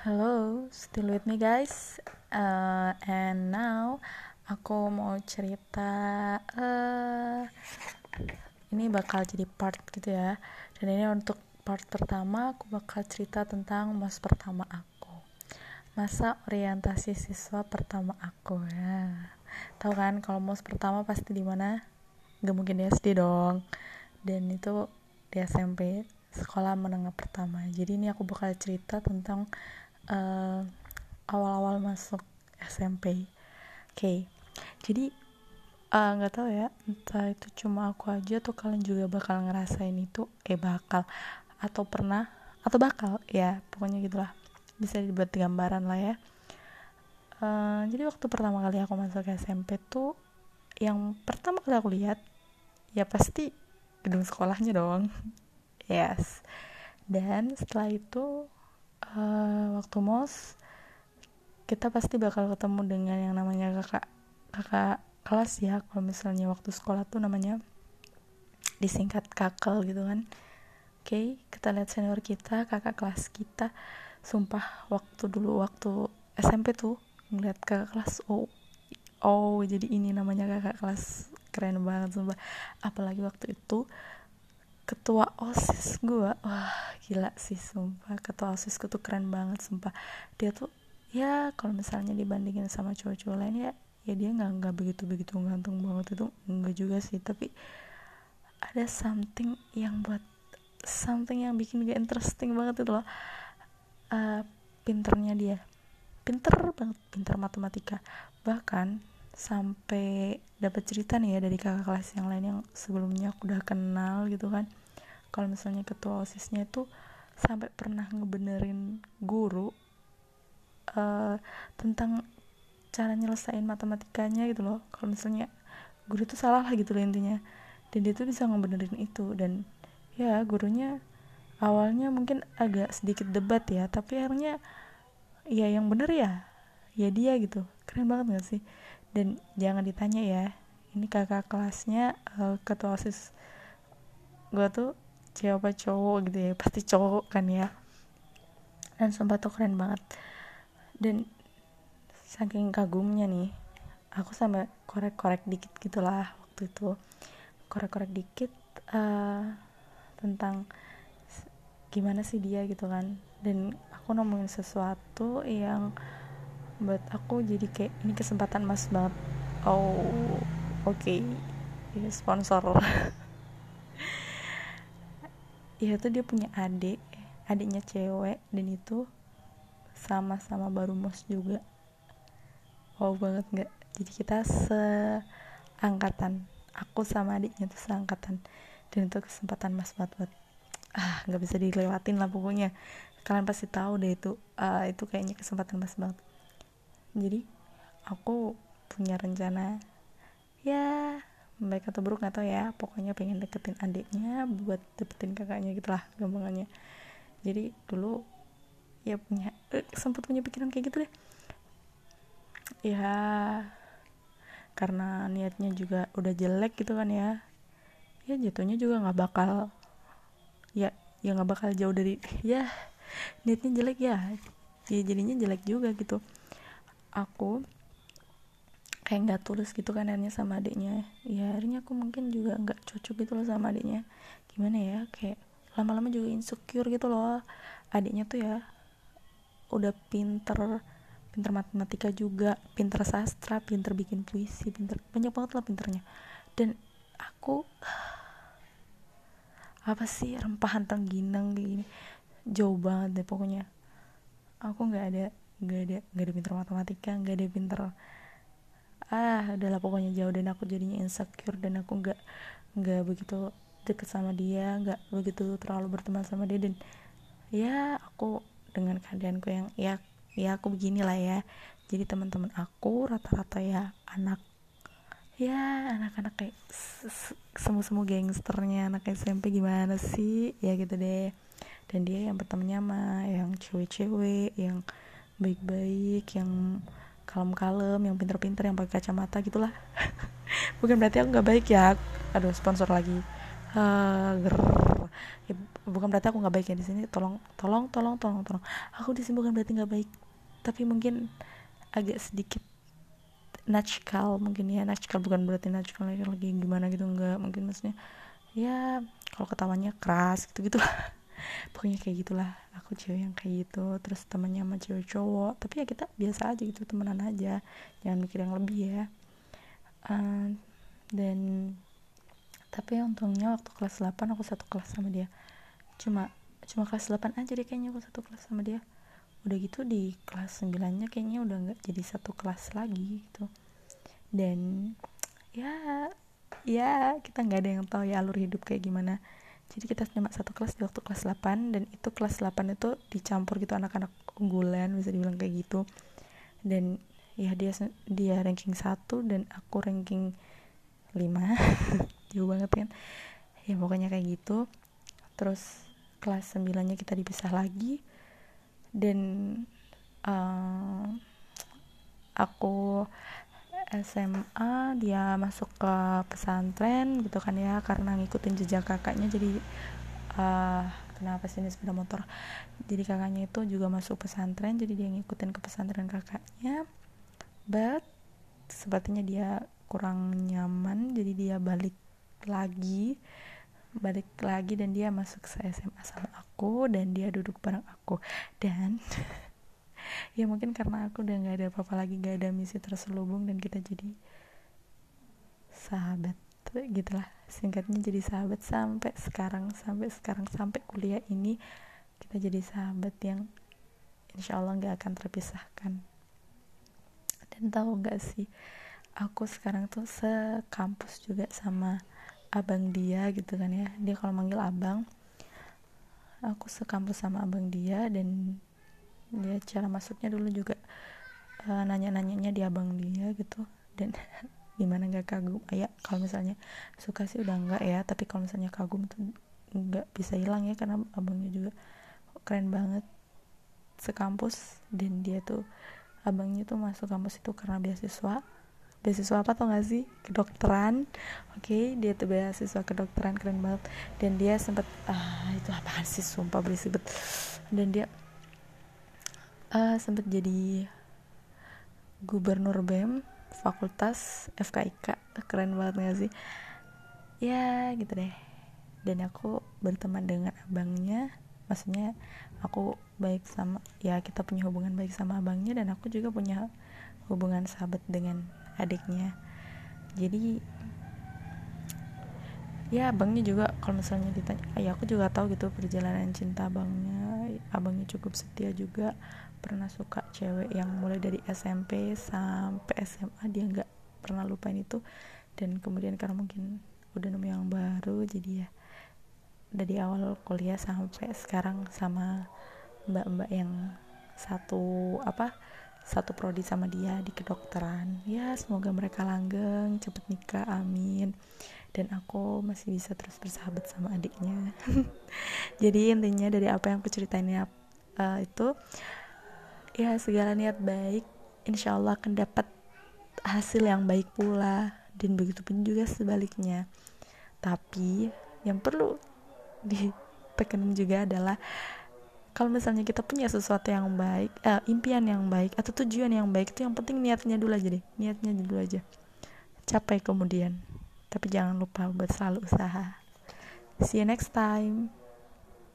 Hello, still with me guys. Uh, and now aku mau cerita. Uh, ini bakal jadi part gitu ya. Dan ini untuk part pertama aku bakal cerita tentang mas pertama aku. Masa orientasi siswa pertama aku ya. Tahu kan kalau mas pertama pasti di mana? Gak mungkin di SD dong. Dan itu di SMP sekolah menengah pertama. Jadi ini aku bakal cerita tentang eh, awal-awal masuk SMP oke okay. jadi eh, nggak uh, tahu ya entah itu cuma aku aja atau kalian juga bakal ngerasain itu eh bakal atau pernah atau bakal ya pokoknya gitulah. Bisa dibuat gambaran lah ya. Uh, jadi waktu pertama kali aku masuk SMP tuh yang pertama kali aku lihat ya pasti gedung sekolahnya dong. Yes. Dan setelah itu uh, waktu mos kita pasti bakal ketemu dengan yang namanya kakak kakak kelas ya. Kalau misalnya waktu sekolah tuh namanya disingkat kakel gitu kan. Oke okay, kita lihat senior kita kakak kelas kita. Sumpah waktu dulu waktu SMP tuh ngeliat kakak kelas oh oh jadi ini namanya kakak kelas. Keren banget sumpah. Apalagi waktu itu ketua osis gue wah gila sih sumpah. Ketua osisku tuh keren banget sumpah. Dia tuh ya kalau misalnya dibandingin sama cowok-cowok lain ya ya dia nggak nggak begitu begitu ganteng banget. Itu enggak juga sih tapi ada something yang buat something yang bikin dia interesting banget itu loh. Uh, pinternya dia. Pinter banget pinter matematika. Bahkan sampai dapat cerita nih ya dari kakak kelas yang lain yang sebelumnya aku udah kenal gitu kan kalau misalnya ketua osisnya itu sampai pernah ngebenerin guru uh, tentang cara nyelesain matematikanya gitu loh. Kalau misalnya guru itu salah lah gitu loh intinya. Dan dia tuh bisa ngebenerin itu. Dan ya gurunya awalnya mungkin agak sedikit debat ya tapi akhirnya ya yang bener ya ya dia gitu. Keren banget gak sih? Dan jangan ditanya ya ini kakak kelasnya uh, ketua osis gue tuh cewek apa cowok gitu ya. Pasti cowok kan ya. Dan sumpah tuh keren banget. Dan saking kagumnya nih aku sampai korek-korek dikit gitulah waktu itu. Korek-korek dikit uh, tentang gimana sih dia gitu kan. Dan aku nemuin sesuatu yang buat aku jadi kayak ini kesempatan mas banget. Oh oke. Okay. sponsor ya itu dia punya adik adiknya cewek dan itu sama-sama baru mos juga. Wow banget nggak? Jadi kita seangkatan aku sama adiknya tuh seangkatan. Dan itu kesempatan mas banget buat ah nggak bisa dilewatin lah pokoknya. Kalian pasti tahu deh itu uh, itu kayaknya kesempatan mas banget. Jadi aku punya rencana baik atau buruk nggak tahu ya. Pokoknya pengen deketin adiknya buat dapetin kakaknya gitulah gampangannya jadi dulu ya punya eh, sempat punya pikiran kayak gitu deh. Ya karena niatnya juga udah jelek gitu kan ya. Ya jatuhnya juga nggak bakal ya ya nggak bakal jauh dari ya niatnya jelek ya. Ya jadinya jelek juga gitu. Aku kayak nggak tulus gitu kan akhirnya sama adiknya. Ya akhirnya aku mungkin juga nggak cocok gitu loh sama adiknya. Gimana ya kayak lama-lama juga insecure gitu loh. Adiknya tuh ya udah pinter pinter matematika juga pinter sastra pinter bikin puisi pinter banyak banget lah pinternya. Dan aku apa sih rempahan tengginang gini. Jauh banget deh pokoknya. Aku nggak ada nggak ada nggak ada pinter matematika nggak ada pinter ah adalah pokoknya jauh. Dan aku jadinya insecure dan aku nggak nggak begitu deket sama dia nggak begitu terlalu berteman sama dia. Dan ya aku dengan keadaanku yang ya ya aku beginilah ya. Jadi teman-teman aku rata-rata ya anak ya anak-anak kayak semu-semu gangsternya anak SMP gimana sih? Ya gitu deh. Dan dia yang bertemannya mah yang cewek-cewek yang baik-baik yang kalem-kalem yang pinter-pinter yang pakai kacamata gitulah. Bukan berarti aku nggak baik ya. Aduh sponsor lagi. Uh, ya, bukan berarti aku nggak baik ya di sini. Tolong tolong tolong tolong tolong. Aku di sini bukan berarti nggak baik. Tapi mungkin agak sedikit natural mungkin ya. Natural bukan berarti natural lagi, gimana gitu enggak mungkin maksudnya ya kalau ketawanya keras gitu gitu pokoknya kayak gitulah aku cewek yang kayak gitu terus temannya sama cewek cowok. Tapi ya kita biasa aja gitu temenan aja. Jangan mikir yang lebih ya. Uh, dan tapi untungnya waktu kelas 8 aku satu kelas sama dia. Cuma cuma kelas 8 aja deh kayaknya aku satu kelas sama dia. Udah gitu di kelas 9 nya kayaknya udah nggak jadi satu kelas lagi gitu. Dan ya ya kita nggak ada yang tahu ya alur hidup kayak gimana jadi kita cuma satu kelas di waktu kelas 8 dan itu kelas 8 itu dicampur gitu anak-anak unggulan bisa dibilang kayak gitu. Dan ya dia dia ranking 1 dan aku ranking 5 jauh banget kan? Ya pokoknya kayak gitu. Terus kelas 9 nya kita dipisah lagi. Dan uh, aku SMA dia masuk ke pesantren gitu kan ya karena ngikutin jejak kakaknya jadi uh, kenapa sih ini sepeda motor? Jadi kakaknya itu juga masuk pesantren jadi dia ngikutin ke pesantren kakaknya but sepertinya dia kurang nyaman jadi dia balik lagi balik lagi dan dia masuk ke SMA sama aku dan dia duduk bareng aku. Dan ya mungkin karena aku udah nggak ada apa-apa lagi nggak ada misi terselubung dan kita jadi sahabat. Gitulah. Singkatnya jadi sahabat sampai sekarang sampai sekarang sampai kuliah ini kita jadi sahabat yang insya Allah nggak akan terpisahkan. Dan tahu nggak sih aku sekarang tuh sekampus juga sama abang dia gitu kan ya. Dia kalau manggil abang aku sekampus sama abang dia dan cara masuknya dulu juga uh, nanya-nanyanya di abang dia gitu. Dan gimana nggak kagum? Ah, ya kalau misalnya suka sih udah enggak ya. Tapi kalau misalnya kagum tuh nggak bisa hilang ya karena abangnya juga keren banget sekampus. Dan dia tuh abangnya tuh masuk kampus itu karena beasiswa. Beasiswa apa tau gak sih? Kedokteran. Oke okay, dia tuh beasiswa kedokteran keren banget. Dan dia sempet ah itu apaan sih? Sumpah berisik dan dia uh, sempat jadi gubernur BEM fakultas FKIK keren banget gak sih? Ya gitu deh. Dan aku berteman dengan abangnya. Maksudnya aku baik sama ya kita punya hubungan baik sama abangnya dan aku juga punya hubungan sahabat dengan adiknya. Jadi ya abangnya juga kalau misalnya ditanya ya aku juga tahu gitu perjalanan cinta abangnya abangnya cukup setia juga. Pernah suka cewek yang mulai dari SMP sampai SMA dia nggak pernah lupain itu. Dan kemudian karena mungkin udah nemu yang baru jadi ya dari awal kuliah sampai sekarang sama mbak-mbak yang satu apa satu prodi sama dia di kedokteran. Ya semoga mereka langgeng cepet nikah amin dan aku masih bisa terus bersahabat sama adiknya. Jadi intinya dari apa yang aku ceritain uh, itu ya segala niat baik insya Allah akan dapat hasil yang baik pula. Dan begitu pun juga sebaliknya. Tapi yang perlu ditekan juga adalah kalau misalnya kita punya sesuatu yang baik eh, impian yang baik atau tujuan yang baik itu yang penting niatnya dulu aja deh. Niatnya dulu aja. Capai kemudian tapi jangan lupa buat selalu usaha. See you next time